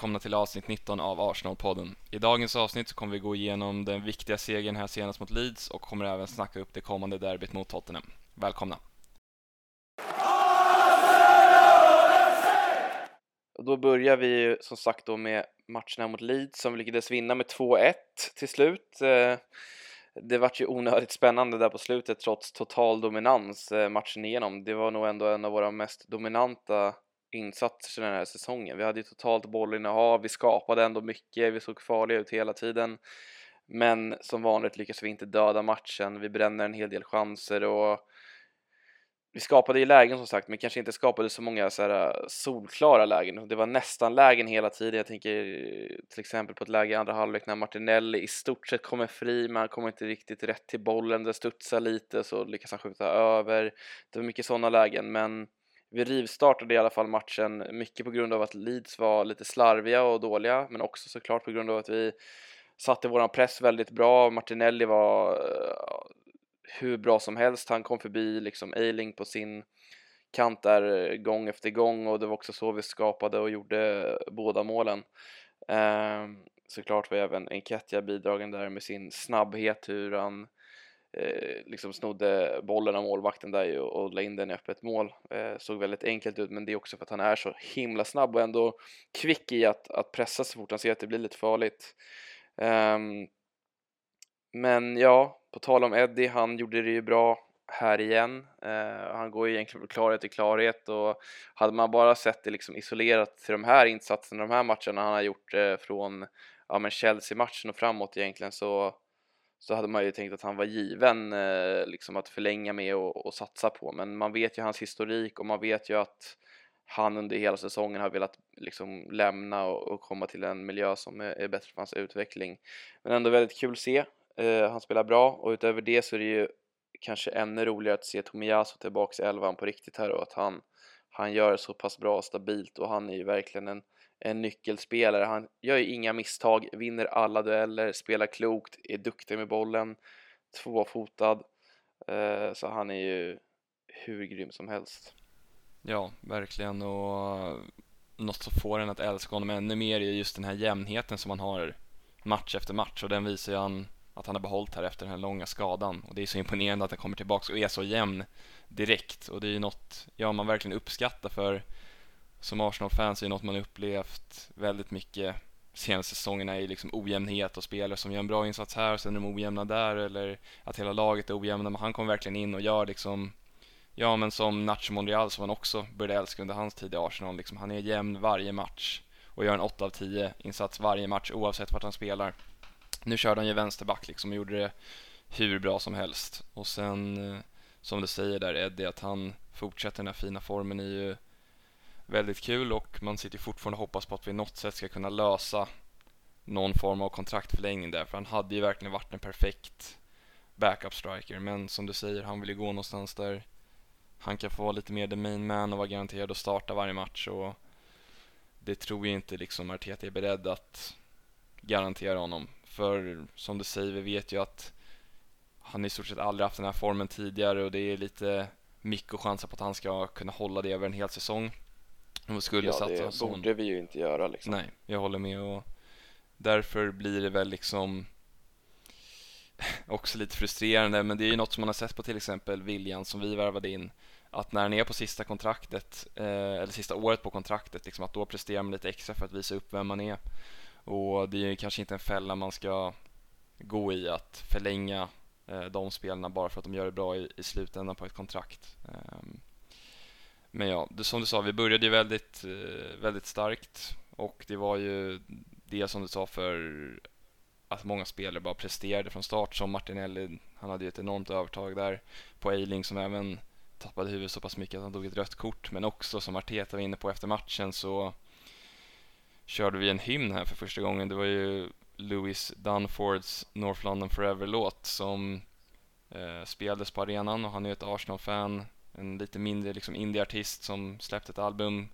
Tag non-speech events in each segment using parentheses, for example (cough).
välkomna till avsnitt 19 av Arsenal-podden. I dagens avsnitt så kommer vi gå igenom den viktiga segern här senast mot Leeds och kommer även snacka upp det kommande derbyt mot Tottenham. Välkomna! Och då börjar vi ju som sagt då med matcherna mot Leeds som vi lyckades vinna med 2-1 till slut. Eh, det vart ju onödigt spännande där på slutet trots total dominans eh, matchen igenom. Det var nog ändå en av våra mest dominanta insatser den här säsongen. Vi hade ju totalt bollinnehav, vi skapade ändå mycket, vi såg farliga ut hela tiden. Men som vanligt lyckas vi inte döda matchen, vi bränner en hel del chanser och vi skapade ju lägen som sagt, men kanske inte skapade så många så här, solklara lägen. Det var nästan lägen hela tiden. Jag tänker till exempel på ett läge i andra halvlek när Martinelli i stort sett kommer fri, men han kommer inte riktigt rätt till bollen. Det studsar lite så lyckas han skjuta över. Det var mycket sådana lägen, men vi rivstartade i alla fall matchen mycket på grund av att Leeds var lite slarviga och dåliga, men också såklart på grund av att vi satte våran press väldigt bra. Martinelli var eh, hur bra som helst. Han kom förbi liksom Eiling på sin kant där eh, gång efter gång och det var också så vi skapade och gjorde båda målen. Ehm, såklart var även Enketia bidragen där med sin snabbhet, hur han eh, liksom snodde bollen av målvakten där och, och la in den i öppet mål. Eh, såg väldigt enkelt ut men det är också för att han är så himla snabb och ändå kvick i att, att pressa så fort han ser att det blir lite farligt. Um, men ja, på tal om Eddie, han gjorde det ju bra här igen. Uh, han går ju egentligen från klarhet till klarhet och hade man bara sett det liksom isolerat till de här insatserna, de här matcherna han har gjort uh, från ja, Chelsea-matchen och framåt egentligen så, så hade man ju tänkt att han var given eh, liksom att förlänga med och, och, satsa på. Men man vet ju hans historik och man vet ju att han under hela säsongen har velat liksom lämna och, och komma till en miljö som är, är bättre för hans utveckling. Men ändå väldigt kul att se Eh, han spelar bra och utöver det så är det ju kanske ännu roligare att se Tomiyasu tillbaks i elvan på riktigt här och att han, han gör det så pass bra och stabilt och han är ju verkligen en, en nyckelspelare. Han gör ju inga misstag, vinner alla dueller, spelar klokt, är duktig med bollen, tvåfotad. Eh, så han är ju hur grym som helst. Ja, verkligen och något som får en att älska honom ännu mer är just den här jämnheten som han har match efter match och den visar ju han att han har behållit här efter den här långa skadan och det är så imponerande att han kommer tillbaka och är så jämn direkt och det är ju något, ja man verkligen uppskattar för som Arsenal-fans är ju något man upplevt väldigt mycket senaste säsongerna är liksom ojämnhet och spelare som gör en bra insats här och sen är de ojämna där eller att hela laget är ojämna. Men han kommer verkligen in och gör liksom ja men som Nacho Monreal som man också började älska under hans tid i Arsenal. Liksom han är jämn varje match och gör en 8 av 10 insats varje match oavsett vart han spelar. Nu körde han ju vänsterback liksom och gjorde det hur bra som helst. Och sen, eh, som du säger där Eddie, att han fortsätter den här fina formen är ju väldigt kul och man sitter fortfarande och hoppas på att vi något sätt ska kunna lösa någon form av kontraktförlängning där, för han hade ju verkligen varit en perfekt backup striker, men som du säger, han vill ju gå någonstans där han kan få vara lite mer the main man och vara garanterad att starta varje match och det tror jag inte liksom Arteta är beredd att garantera honom. För som du säger, vi vet ju att han i stort sett aldrig haft den här formen tidigare och det är lite mycket chanser på att han ska kunna hålla det över en hel säsong. Och skulle ja, det borde sån... vi ju inte göra liksom. Nej, jag håller med och därför blir det väl liksom också lite frustrerande, men det är ju något som man har sett på till exempel William som vi värvade in, att när han är på sista kontraktet, eh, eller sista året på kontraktet, liksom att då presterar man lite extra för att visa upp vem man är. Och det är kanske inte en fälla man ska gå i att förlänga eh, de spelarna bara för att de gör det bra i, i slutändan på ett kontrakt. Um, men ja, det, som du sa, vi började ju väldigt, eh, väldigt starkt. Och det var ju det som du sa för att många spelare bara presterade från start som Martinelli, han hade ju ett enormt övertag där på Eiling som även tappade huvudet så pass mycket att han tog ett rött kort. Men också som Arteta var inne på efter matchen så körde vi en hymn här för första gången. Det var ju Louis Dunfords North London Forever-låt som eh, spelades på arenan och han är ju ett Arsenal-fan, en lite mindre liksom indieartist som släppte ett album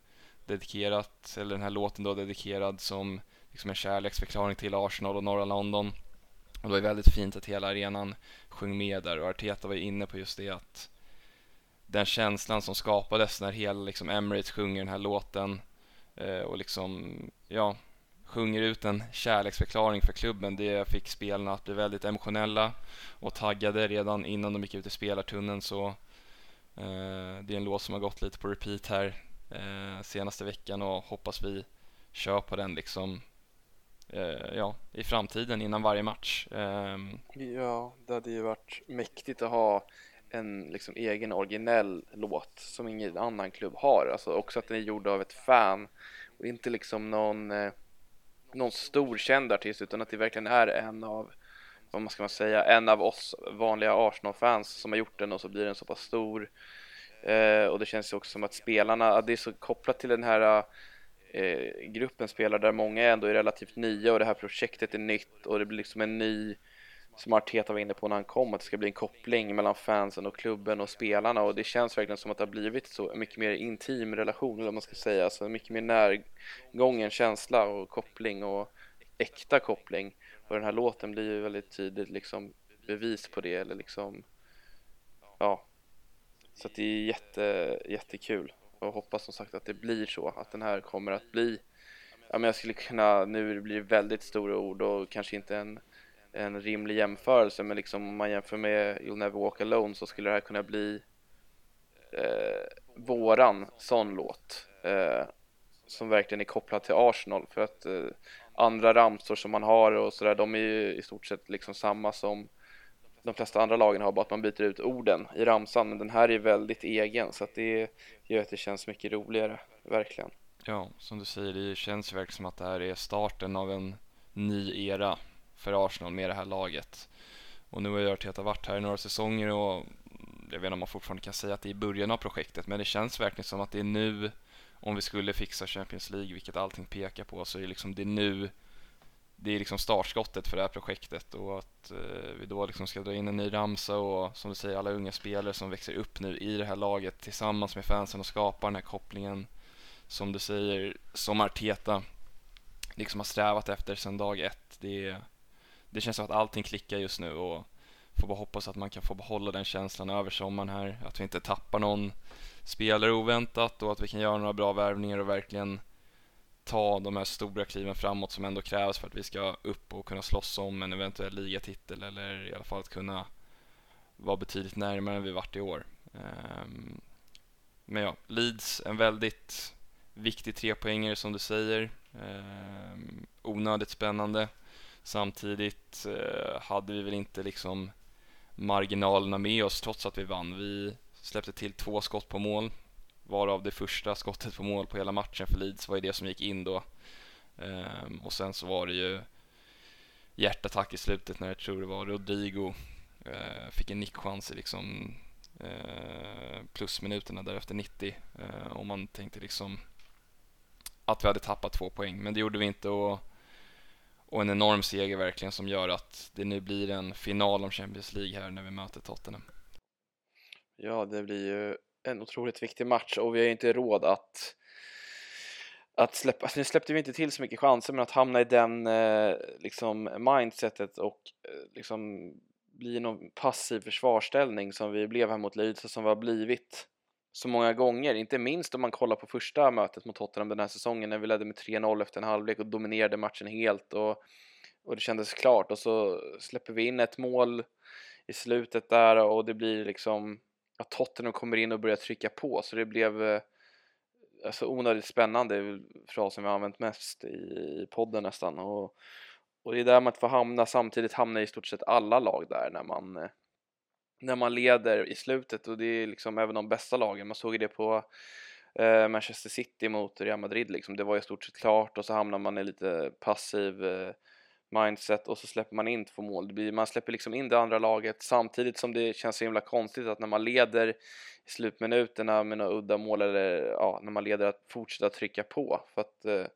dedikerat, eller den här låten då dedikerad som liksom en kärleksförklaring till Arsenal och norra London. Och det var väldigt fint att hela arenan sjöng med där och Arteta var inne på just det att den känslan som skapades när hela liksom Emirates sjunger den här låten Eh, och liksom, ja, sjunger ut en kärleksförklaring för klubben. Det fick spelarna att bli väldigt emotionella och taggade redan innan de gick ut i spelartunneln så Eh, det är en låt som har gått lite på repeat här eh, senaste veckan och hoppas vi kör på den liksom eh, ja, i framtiden innan varje match. Ehm, ja, det hade ju varit mäktigt att ha en liksom egen originell låt som ingen annan klubb har. Alltså också att den är gjord av ett fan och inte liksom någon, någon stor känd artist utan att det verkligen är en av vad ska man säga, en av oss vanliga Arsenal-fans som har gjort den och så blir den så pass stor. Eh, och det känns ju också som att spelarna, det är så kopplat till den här eh, gruppen spelare där många ändå är relativt nya och det här projektet är nytt och det blir liksom en ny som Arteta var inne på när han kom, att det ska bli en koppling mellan fansen och klubben och spelarna och det känns verkligen som att det har blivit så mycket mer intim relation, eller vad man ska säga, alltså mycket mer närgången känsla och koppling och äkta koppling och den här låten blir ju väldigt tydligt liksom bevis på det eller liksom ja. Så att det är jätte, jättekul. Och hoppas som sagt att det blir så att den här kommer att bli ja men jag skulle kunna, nu blir det väldigt stora ord och kanske inte en en rimlig jämförelse men liksom om man jämför med You'll Never Walk Alone så skulle det här kunna bli eh, våran sån låt eh, som verkligen är kopplad till Arsenal. För att eh, andra ramsor som man har och sådär de är ju i stort sett liksom samma som de flesta andra lagen har bara att man byter ut orden i ramsan men den här är väldigt egen så att det gör att det känns mycket roligare, verkligen. Ja, som du säger, det känns ju verkligen som att det här är starten av en ny era för Arsenal med det här laget. Och nu har ju Arteta varit här i några säsonger och jag vet inte om man fortfarande kan säga att det är i början av projektet men det känns verkligen som att det är nu om vi skulle fixa Champions League, vilket allting pekar på, så är det liksom det nu det är liksom startskottet för det här projektet och att eh, vi då liksom ska dra in en ny ramsa och som du säger alla unga spelare som växer upp nu i det här laget tillsammans med fansen och skapar den här kopplingen som du säger, som Arteta liksom har strävat efter sedan dag ett. Det det känns som att allting klickar just nu och får bara hoppas att man kan få behålla den känslan över sommaren här. Att vi inte tappar någon spelare oväntat och att vi kan göra några bra värvningar och verkligen ta de här stora kliven framåt som ändå krävs för att vi ska upp och kunna slåss om en eventuell ligatitel eller i alla fall att kunna vara betydligt närmare än vi varit i år. Ehm, men ja, Leeds, en väldigt viktig trepoängare som du säger. Ehm, onödigt spännande. Samtidigt eh, hade vi väl inte liksom marginalerna med oss trots att vi vann. Vi släppte till två skott på mål varav det första skottet på mål på hela matchen för Leeds var ju det som gick in då. Um, och sen så var det ju hjärtattack i slutet när jag tror det var Rodrigo uh, fick en nickchans i liksom uh, plusminuterna därefter 90 uh, eh, och man tänkte liksom att vi hade tappat två poäng men det gjorde vi inte och och en enorm seger verkligen som gör att det nu blir en final om Champions League här när vi möter Tottenham. Ja, det blir ju en otroligt viktig match och vi har ju inte råd att att släppa, alltså nu släppte vi inte till så mycket chanser men att hamna i den eh, liksom mindsetet och eh, liksom bli någon passiv försvarsställning som vi blev här mot Leeds och som vi har blivit så många gånger, inte minst om man kollar på första mötet mot Tottenham den här säsongen när vi ledde med 3-0 efter en halvlek och dominerade matchen helt och, och det kändes klart och så släpper vi in ett mål i slutet där och det blir liksom att Tottenham kommer in och börjar trycka på. Så det blev eh, alltså onödigt spännande frasen vi har använt mest i podden nästan och, och det är där man får hamna samtidigt hamnar i stort sett alla lag där när man eh, när man leder i slutet och det är liksom även de bästa lagen. Man såg ju det på eh, Manchester City mot Real Madrid liksom. Det var i stort sett klart och så hamnar man i lite passiv eh, mindset och så släpper man in två mål. Blir, man släpper liksom in det andra laget samtidigt som det känns så himla konstigt att när man leder i slutminuterna med några udda mål eller ja, när man leder att fortsätta trycka på för att eh,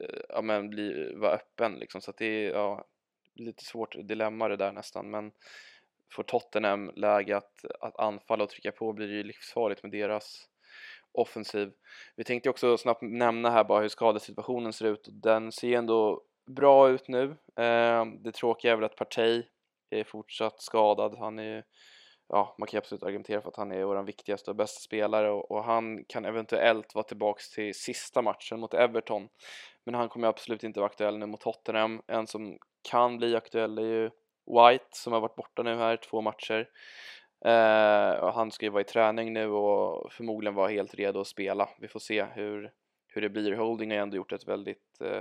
eh ja, men bli, vara öppen liksom. Så att det är ja, lite svårt dilemma det där nästan men får Tottenham läge att, att anfalla och trycka på blir det ju livsfarligt med deras offensiv. Vi tänkte också snabbt nämna här bara hur skadesituationen ser ut och den ser ändå bra ut nu. Eh, det tråkiga är väl att Partey är fortsatt skadad. Han är ja, man kan absolut argumentera för att han är vår viktigaste och bästa spelare och, och, han kan eventuellt vara tillbaks till sista matchen mot Everton. Men han kommer absolut inte vara aktuell nu mot Tottenham. En som kan bli aktuell är ju White som har varit borta nu här två matcher. Eh, han ska ju vara i träning nu och förmodligen vara helt redo att spela. Vi får se hur, hur det blir. Holding har ju ändå gjort ett väldigt eh,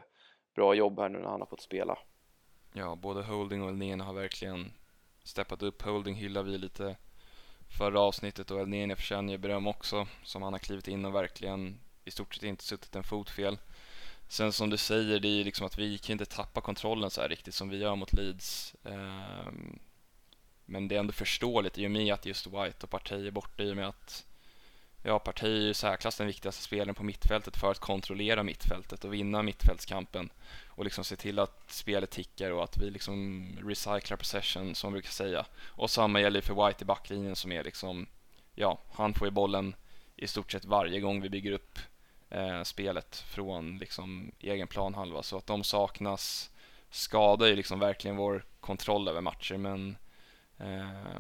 bra jobb här nu när han har fått spela. Ja, både Holding och Elnén har verkligen steppat upp. Holding hyllar vi lite förra avsnittet och Elnén förtjänar ju beröm också som han har klivit in och verkligen i stort sett inte suttit en fot fel. Sen som du säger, det är ju liksom att vi kan inte tappa kontrollen så här riktigt som vi gör mot Leeds. Ehm, men det är ändå förståeligt i och med att just White och Partey är borta i och med att ja, Partey är ju särklass den viktigaste spelaren på mittfältet för att kontrollera mittfältet och vinna mittfältskampen och liksom se till att spelet tickar och att vi liksom recyclar possession som man brukar säga. Och samma gäller för White i backlinjen som är liksom, ja, han får ju bollen i stort sett varje gång vi bygger upp eh, spelet från liksom egen planhalva. Så att de saknas skadar ju liksom verkligen vår kontroll över matcher. Men eh,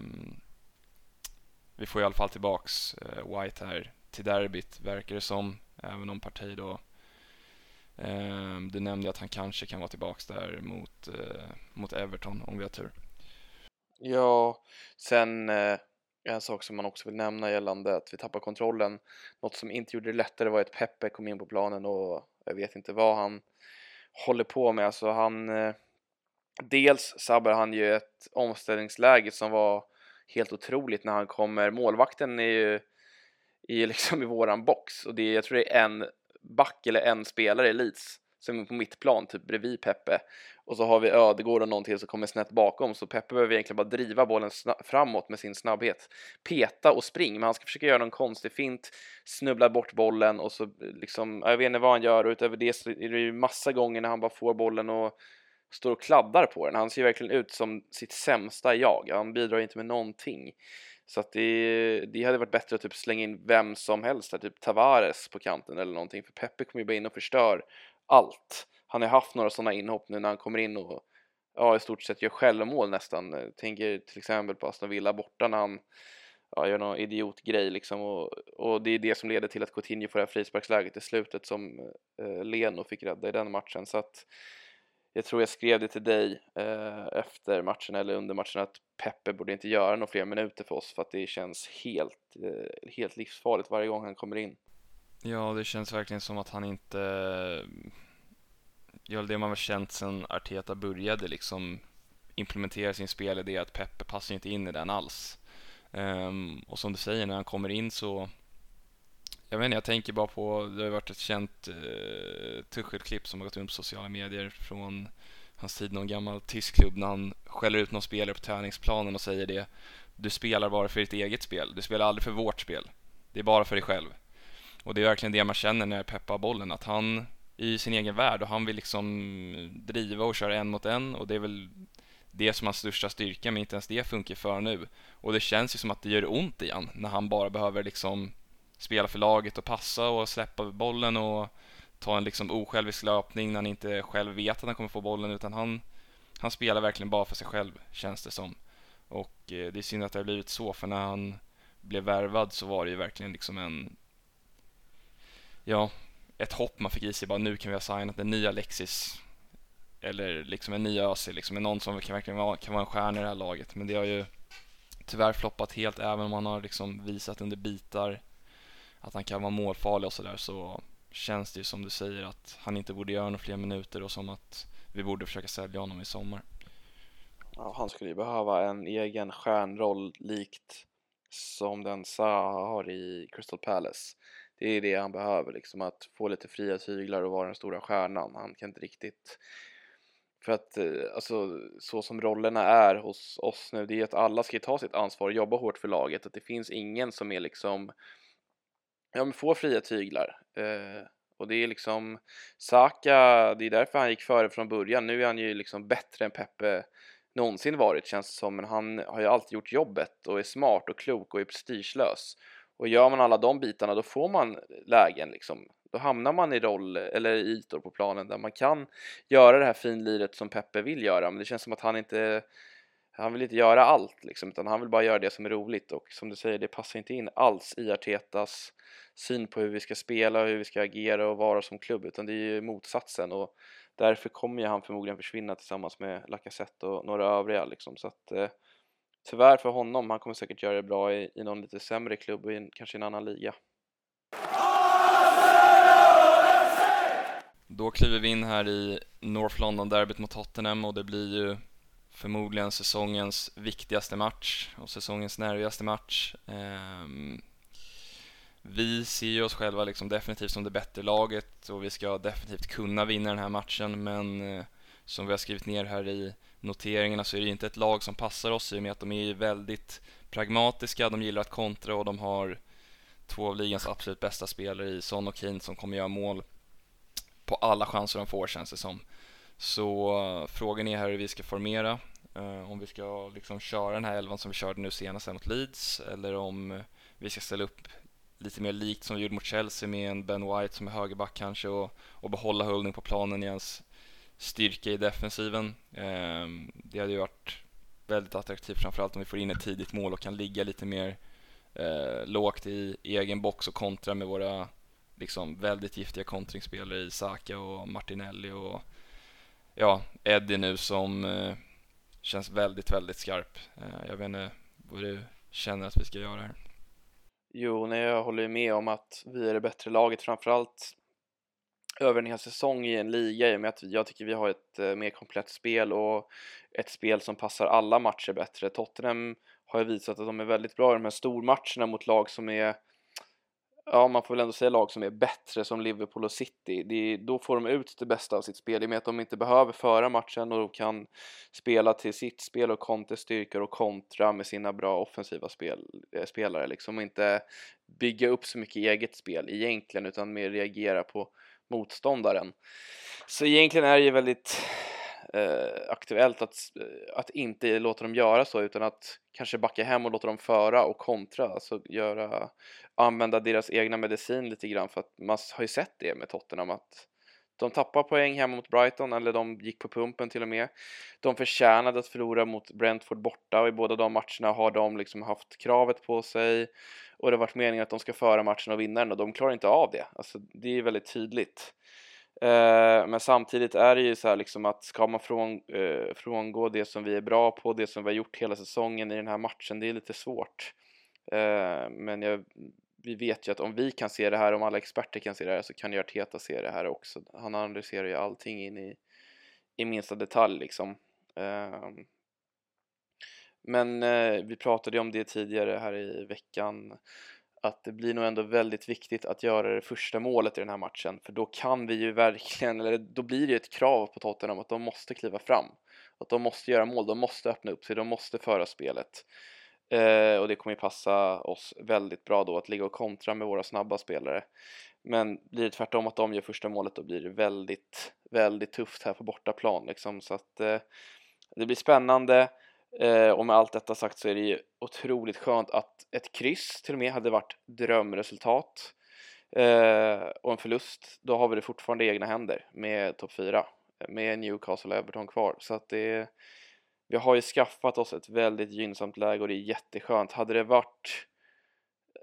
vi får i alla fall tillbaks eh, White här till derbyt verkar det som. Även om Partey då eh, du nämnde att han kanske kan vara tillbaks där mot, eh, mot Everton om vi har tur. Ja, sen eh, en sak som man också vill nämna gällande att vi tappar kontrollen. Något som inte gjorde det lättare var att Peppe kom in på planen och jag vet inte vad han håller på med. Alltså han, eh, dels sabbar han ju ett omställningsläge som var helt otroligt när han kommer. Målvakten är ju är (laughs) liksom i våran box och det, jag tror det är en back eller en spelare i Leeds som är på mittplan, typ bredvid Peppe. Och så har vi Ödegård och någon till som kommer snett bakom, så Peppe behöver egentligen bara driva bollen framåt med sin snabbhet. Peta och spring, men han ska försöka göra någon konstig fint, snubbla bort bollen och så liksom, jag vet inte vad han gör och utöver det så är det ju massa gånger när han bara får bollen och står och kladdar på den. Han ser verkligen ut som sitt sämsta jag, han bidrar inte med någonting. Så att det, det hade varit bättre att typ slänga in vem som helst, här typ Tavares på kanten eller någonting, för Peppe kommer ju bara in och förstör allt. Han har haft några sådana inhopp nu när han kommer in och ja, i stort sett gör självmål nästan. Eh, tänker till exempel på Aston Villa borta när han ja, gör någon idiotgrej liksom och, och det är det som leder till att Coutinho får det här frisparksläget i slutet som eh, Leno fick rädda i den matchen. Så att jag tror jag skrev det till dig eh, efter matchen eller under matchen att Peppe borde inte göra några fler minuter för oss för att det känns helt, eh, helt livsfarligt varje gång han kommer in. Ja, det känns verkligen som att han inte gör det man har känt sedan Arteta började liksom implementera sin spelidé att Peppe passar inte in i den alls. Um, och som du säger, när han kommer in så jag vet inte, jag tänker bara på, det har varit ett känt uh, Tuchel-klipp som har gått runt på sociala medier från hans tid någon gammal tysk klubb när han skäller ut någon spelare på träningsplanen och säger det. Du spelar bara för ditt eget spel, du spelar aldrig för vårt spel. Det är bara för dig själv. Och det är verkligen det man känner när Peppa har bollen, att han i sin egen värld och han vill liksom driva och köra en mot en och det är väl det som hans största styrka men inte ens det funkar för nu. Och det känns ju som att det gör ont igen när han bara behöver liksom spela för laget och passa och släppa bollen och ta en liksom osjälvisk löpning när han inte själv vet att han kommer få bollen utan han, han spelar verkligen bara för sig själv känns det som. Och eh, det är synd att det har blivit så för när han blev värvad så var det ju verkligen liksom en ja, ett hopp man fick i sig bara nu kan vi ha signat en ny Alexis eller liksom en ny Özil, liksom någon som kan verkligen vara, kan vara en stjärna i det här laget. Men det har ju tyvärr floppat helt även om han har liksom visat under bitar att han kan vara målfarlig och sådär så känns det ju som du säger att han inte borde göra några fler minuter och som att vi borde försöka sälja honom i sommar. Ja, han skulle ju behöva en egen stjärnroll likt som den Zaha har i Crystal Palace. Det är det han behöver, liksom att få lite fria tyglar och vara den stora stjärnan. Han kan inte riktigt för att eh, alltså, så som rollerna är hos oss nu, det är att alla ska ta sitt ansvar och jobba hårt för laget. Att det finns ingen som är liksom, ja men får fria tyglar. Eh, och det är liksom, Saka, det är därför han gick före från början. Nu är han ju liksom bättre än Peppe någonsin varit känns det som. Men han har ju alltid gjort jobbet och är smart och klok och är prestigelös. Och gör man alla de bitarna då får man lägen liksom. Då hamnar man i roll eller i ytor på planen där man kan göra det här finliret som Peppe vill göra. Men det känns som att han inte han vill inte göra allt liksom, utan han vill bara göra det som är roligt och som du säger, det passar inte in alls i Artetas syn på hur vi ska spela, hur vi ska agera och vara som klubb, utan det är ju motsatsen och därför kommer ju han förmodligen försvinna tillsammans med Lacazette och några övriga liksom, så att eh, tyvärr för honom, han kommer säkert göra det bra i, i någon lite sämre klubb och i, kanske i en annan liga. Då kliver vi in här i North London-derbyt mot Tottenham och det blir ju förmodligen säsongens viktigaste match och säsongens nervigaste match. Um, vi ser ju oss själva liksom definitivt som det bättre laget och vi ska definitivt kunna vinna den här matchen men eh, som vi har skrivit ner här i noteringarna så är det inte ett lag som passar oss i och med att de är väldigt pragmatiska, de gillar att kontra och de har två av ligans absolut bästa spelare i Son och Kane som kommer göra mål på alla chanser de får känns det som. Så eh, frågan är här hur vi ska formera. Eh, om vi ska liksom köra den här elvan som vi körde nu senast mot Leeds eller om eh, vi ska ställa upp lite mer likt som vi gjorde mot Chelsea med en Ben White som är högerback kanske och, och behålla Holding på planen i ens styrka i defensiven. Ehm, det hade ju varit väldigt attraktivt framförallt om vi får in ett tidigt mål och kan ligga lite mer eh, lågt i, i egen box och kontra med våra liksom väldigt giftiga kontringsspelare i Saka och Martinelli och ja, Eddie nu som eh, känns väldigt, väldigt skarp. Eh, jag vet inte vad du känner att vi ska göra här. Jo, nej, jag håller med om att vi är det bättre laget framförallt över en hel säsong i en liga i och med att jag tycker vi har ett eh, mer komplett spel och ett spel som passar alla matcher bättre. Tottenham har ju visat att de är väldigt bra i de här stormatcherna mot lag som är ja, man får väl ändå säga lag som är bättre som Liverpool och City. Det, då får de ut det bästa av sitt spel i och med att de inte behöver föra matchen och kan spela till sitt spel och Contes styrkor och kontra med sina bra offensiva spel, eh, spelare liksom och inte bygga upp så mycket eget spel egentligen utan mer reagera på motståndaren. Så egentligen är det ju väldigt eh, aktuellt att, eh, att inte låta dem göra så utan att kanske backa hem och låta dem föra och kontra, alltså göra, använda deras egna medicin lite grann för att man har ju sett det med Tottenham att de tappar poäng hemma mot Brighton, eller de gick på pumpen till och med. De förtjänade att förlora mot Brentford borta och i båda de matcherna har de liksom haft kravet på sig och det har varit meningen att de ska föra matchen och vinna den och de klarar inte av det. Alltså, det är väldigt tydligt. Eh, men samtidigt är det ju så här liksom att ska man från, eh, frångå det som vi är bra på, det som vi har gjort hela säsongen i den här matchen, det är lite svårt. Eh, men jag, vi vet ju att om vi kan se det här, om alla experter kan se det här, så kan ju Arteta se det här också. Han analyserar ju allting in i, i minsta detalj liksom. Um, men eh, vi pratade ju om det tidigare här i veckan att det blir nog ändå väldigt viktigt att göra det första målet i den här matchen för då kan vi ju verkligen, eller då blir det ju ett krav på Tottenham att de måste kliva fram att de måste göra mål, de måste öppna upp sig, de måste föra spelet eh, och det kommer ju passa oss väldigt bra då att ligga och kontra med våra snabba spelare men blir det tvärtom att de gör första målet då blir det väldigt, väldigt tufft här på bortaplan liksom så att eh, det blir spännande Eh, och med allt detta sagt så är det ju otroligt skönt att ett kryss till och med hade varit drömresultat. Eh, och en förlust, då har vi det fortfarande i egna händer med topp 4. Med Newcastle och Everton kvar. Så att det vi har ju skaffat oss ett väldigt gynnsamt läge och det är jätteskönt. Hade det varit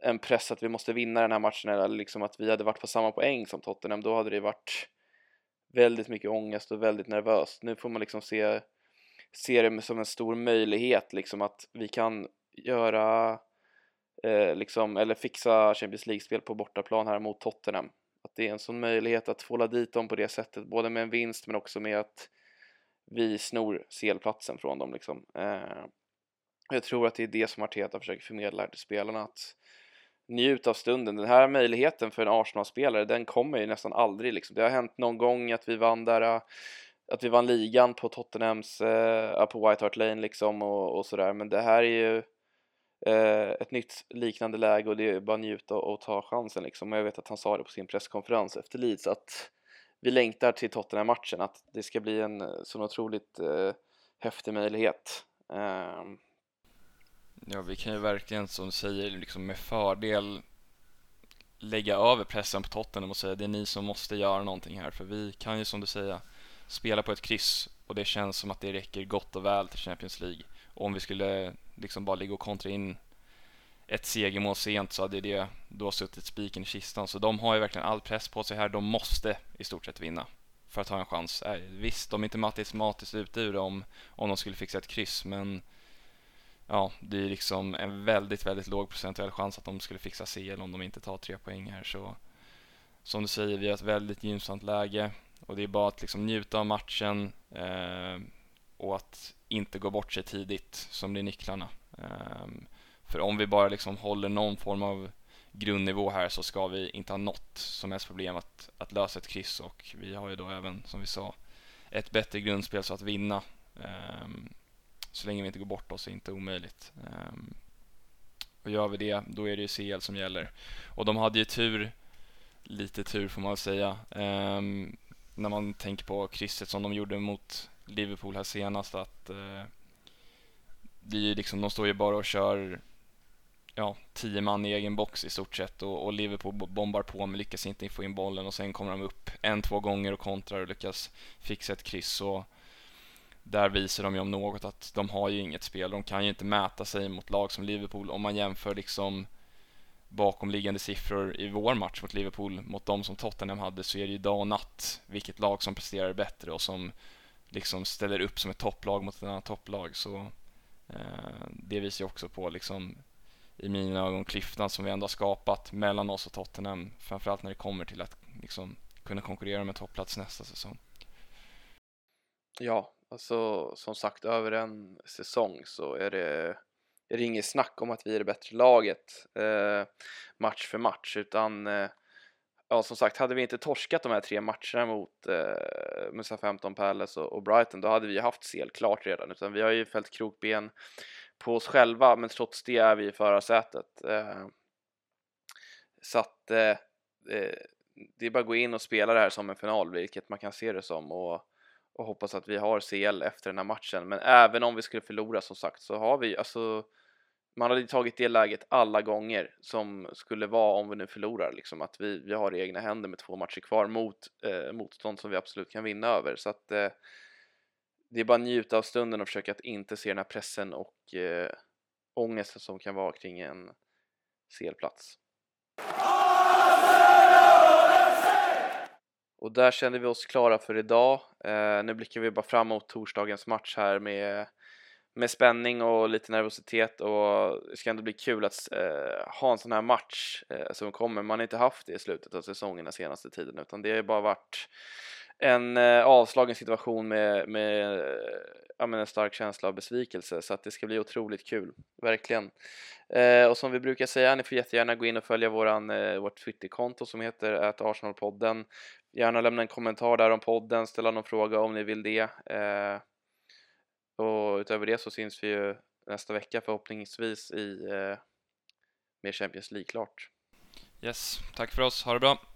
en press att vi måste vinna den här matchen eller liksom att vi hade varit på samma poäng som Tottenham, då hade det varit väldigt mycket ångest och väldigt nervöst. Nu får man liksom se se det som en stor möjlighet liksom att vi kan göra eh, liksom, eller fixa Champions League-spel på bortaplan här mot Tottenham. Att det är en sån möjlighet att få dit dem på det sättet, både med en vinst men också med att vi snor selplatsen från dem liksom. Eh, jag tror att det är det som Arteta försöker förmedla till spelarna att njut av stunden. Den här möjligheten för en Arsenal-spelare, den kommer ju nästan aldrig liksom. Det har hänt någon gång att vi vann där eh, att vi vann ligan på Tottenhams, eh, på White Hart Lane liksom och, och sådär men det här är ju eh, ett nytt liknande läge och det är bara njuta och, och ta chansen liksom och jag vet att han sa det på sin presskonferens efter Leeds att vi längtar till Tottenham-matchen att det ska bli en eh, sån otroligt eh, häftig möjlighet. Eh. Ja, vi kan ju verkligen som du säger liksom med fördel lägga över pressen på Tottenham och säga det är ni som måste göra någonting här för vi kan ju som du säger spela på ett kryss och det känns som att det räcker gott och väl till Champions League. Och om vi skulle liksom bara ligga och kontra in ett segermål sent så hade det då suttit spiken i kistan. Så de har ju verkligen all press på sig här. De måste i stort sett vinna för att ha en chans. Äh, visst, de är inte matematiskt ute ur det om, om de skulle fixa ett kryss, men ja, det är liksom en väldigt, väldigt låg procentuell chans att de skulle fixa CL om de inte tar tre poäng här. Så som du säger, vi har ett väldigt gynnsamt läge och det är bara att liksom njuta av matchen eh, och att inte gå bort sig tidigt som blir nycklarna. Eh, för om vi bara liksom håller någon form av grundnivå här så ska vi inte ha något som helst problem att, att lösa ett kryss och vi har ju då även, som vi sa, ett bättre grundspel så att vinna. Um, så länge vi inte går bort oss är inte omöjligt. Um, och gör vi det, då är det ju CL som gäller. Och de hade ju tur, lite tur får man väl säga, um, när man tänker på krysset som de gjorde mot Liverpool här senast att uh, det är ju liksom, de står ju bara och kör ja, tio man i egen box i stort sett och, och Liverpool bombar på men lyckas inte få in bollen och sen kommer de upp en, två gånger och kontrar och lyckas fixa ett kryss. Och, där visar de ju om något att de har ju inget spel. De kan ju inte mäta sig mot lag som Liverpool om man jämför liksom bakomliggande siffror i vår match mot Liverpool mot de som Tottenham hade så är det ju dag och natt vilket lag som presterar bättre och som liksom ställer upp som ett topplag mot ett annat topplag så eh, det visar ju också på liksom i mina ögon klyftan som vi ändå har skapat mellan oss och Tottenham framförallt när det kommer till att liksom kunna konkurrera med topplats nästa säsong. Ja, Alltså som sagt över en säsong så är det, är det inget snack om att vi är det bättre laget eh, match för match utan eh, ja som sagt hade vi inte torskat de här tre matcherna mot eh, Musa 15 Palace och, och, Brighton då hade vi haft CL klart redan utan vi har ju fällt krokben på oss själva men trots det är vi i förarsätet. Eh, så att eh, eh, det är bara att gå in och spela det här som en final vilket man kan se det som och och hoppas att vi har CL efter den här matchen. Men även om vi skulle förlora som sagt så har vi alltså man hade tagit det läget alla gånger som skulle vara om vi nu förlorar liksom att vi, vi har egna händer med två matcher kvar mot eh, motstånd som vi absolut kan vinna över så att eh, det är bara njuta av stunden och försöka att inte se den här pressen och eh, ångesten som kan vara kring en CL-plats. Och där kände vi oss klara för idag. Eh, nu blickar vi bara fram mot torsdagens match här med, med spänning och lite nervositet och det ska ändå bli kul att eh, ha en sån här match eh, som kommer. Man har inte haft det i slutet av säsongen den senaste tiden utan det har ju bara varit en eh, avslagen situation med, med, ja, men en stark känsla av besvikelse så att det ska bli otroligt kul, verkligen. Eh, och som vi brukar säga, ni får jättegärna gå in och följa våran, eh, vårt Twitterkonto som heter att Arsenalpodden. Gärna lämna en kommentar där om podden, ställa någon fråga om ni vill det. Eh, och utöver det så syns vi ju nästa vecka förhoppningsvis i eh, med Champions League klart. Yes, tack för oss, ha det bra!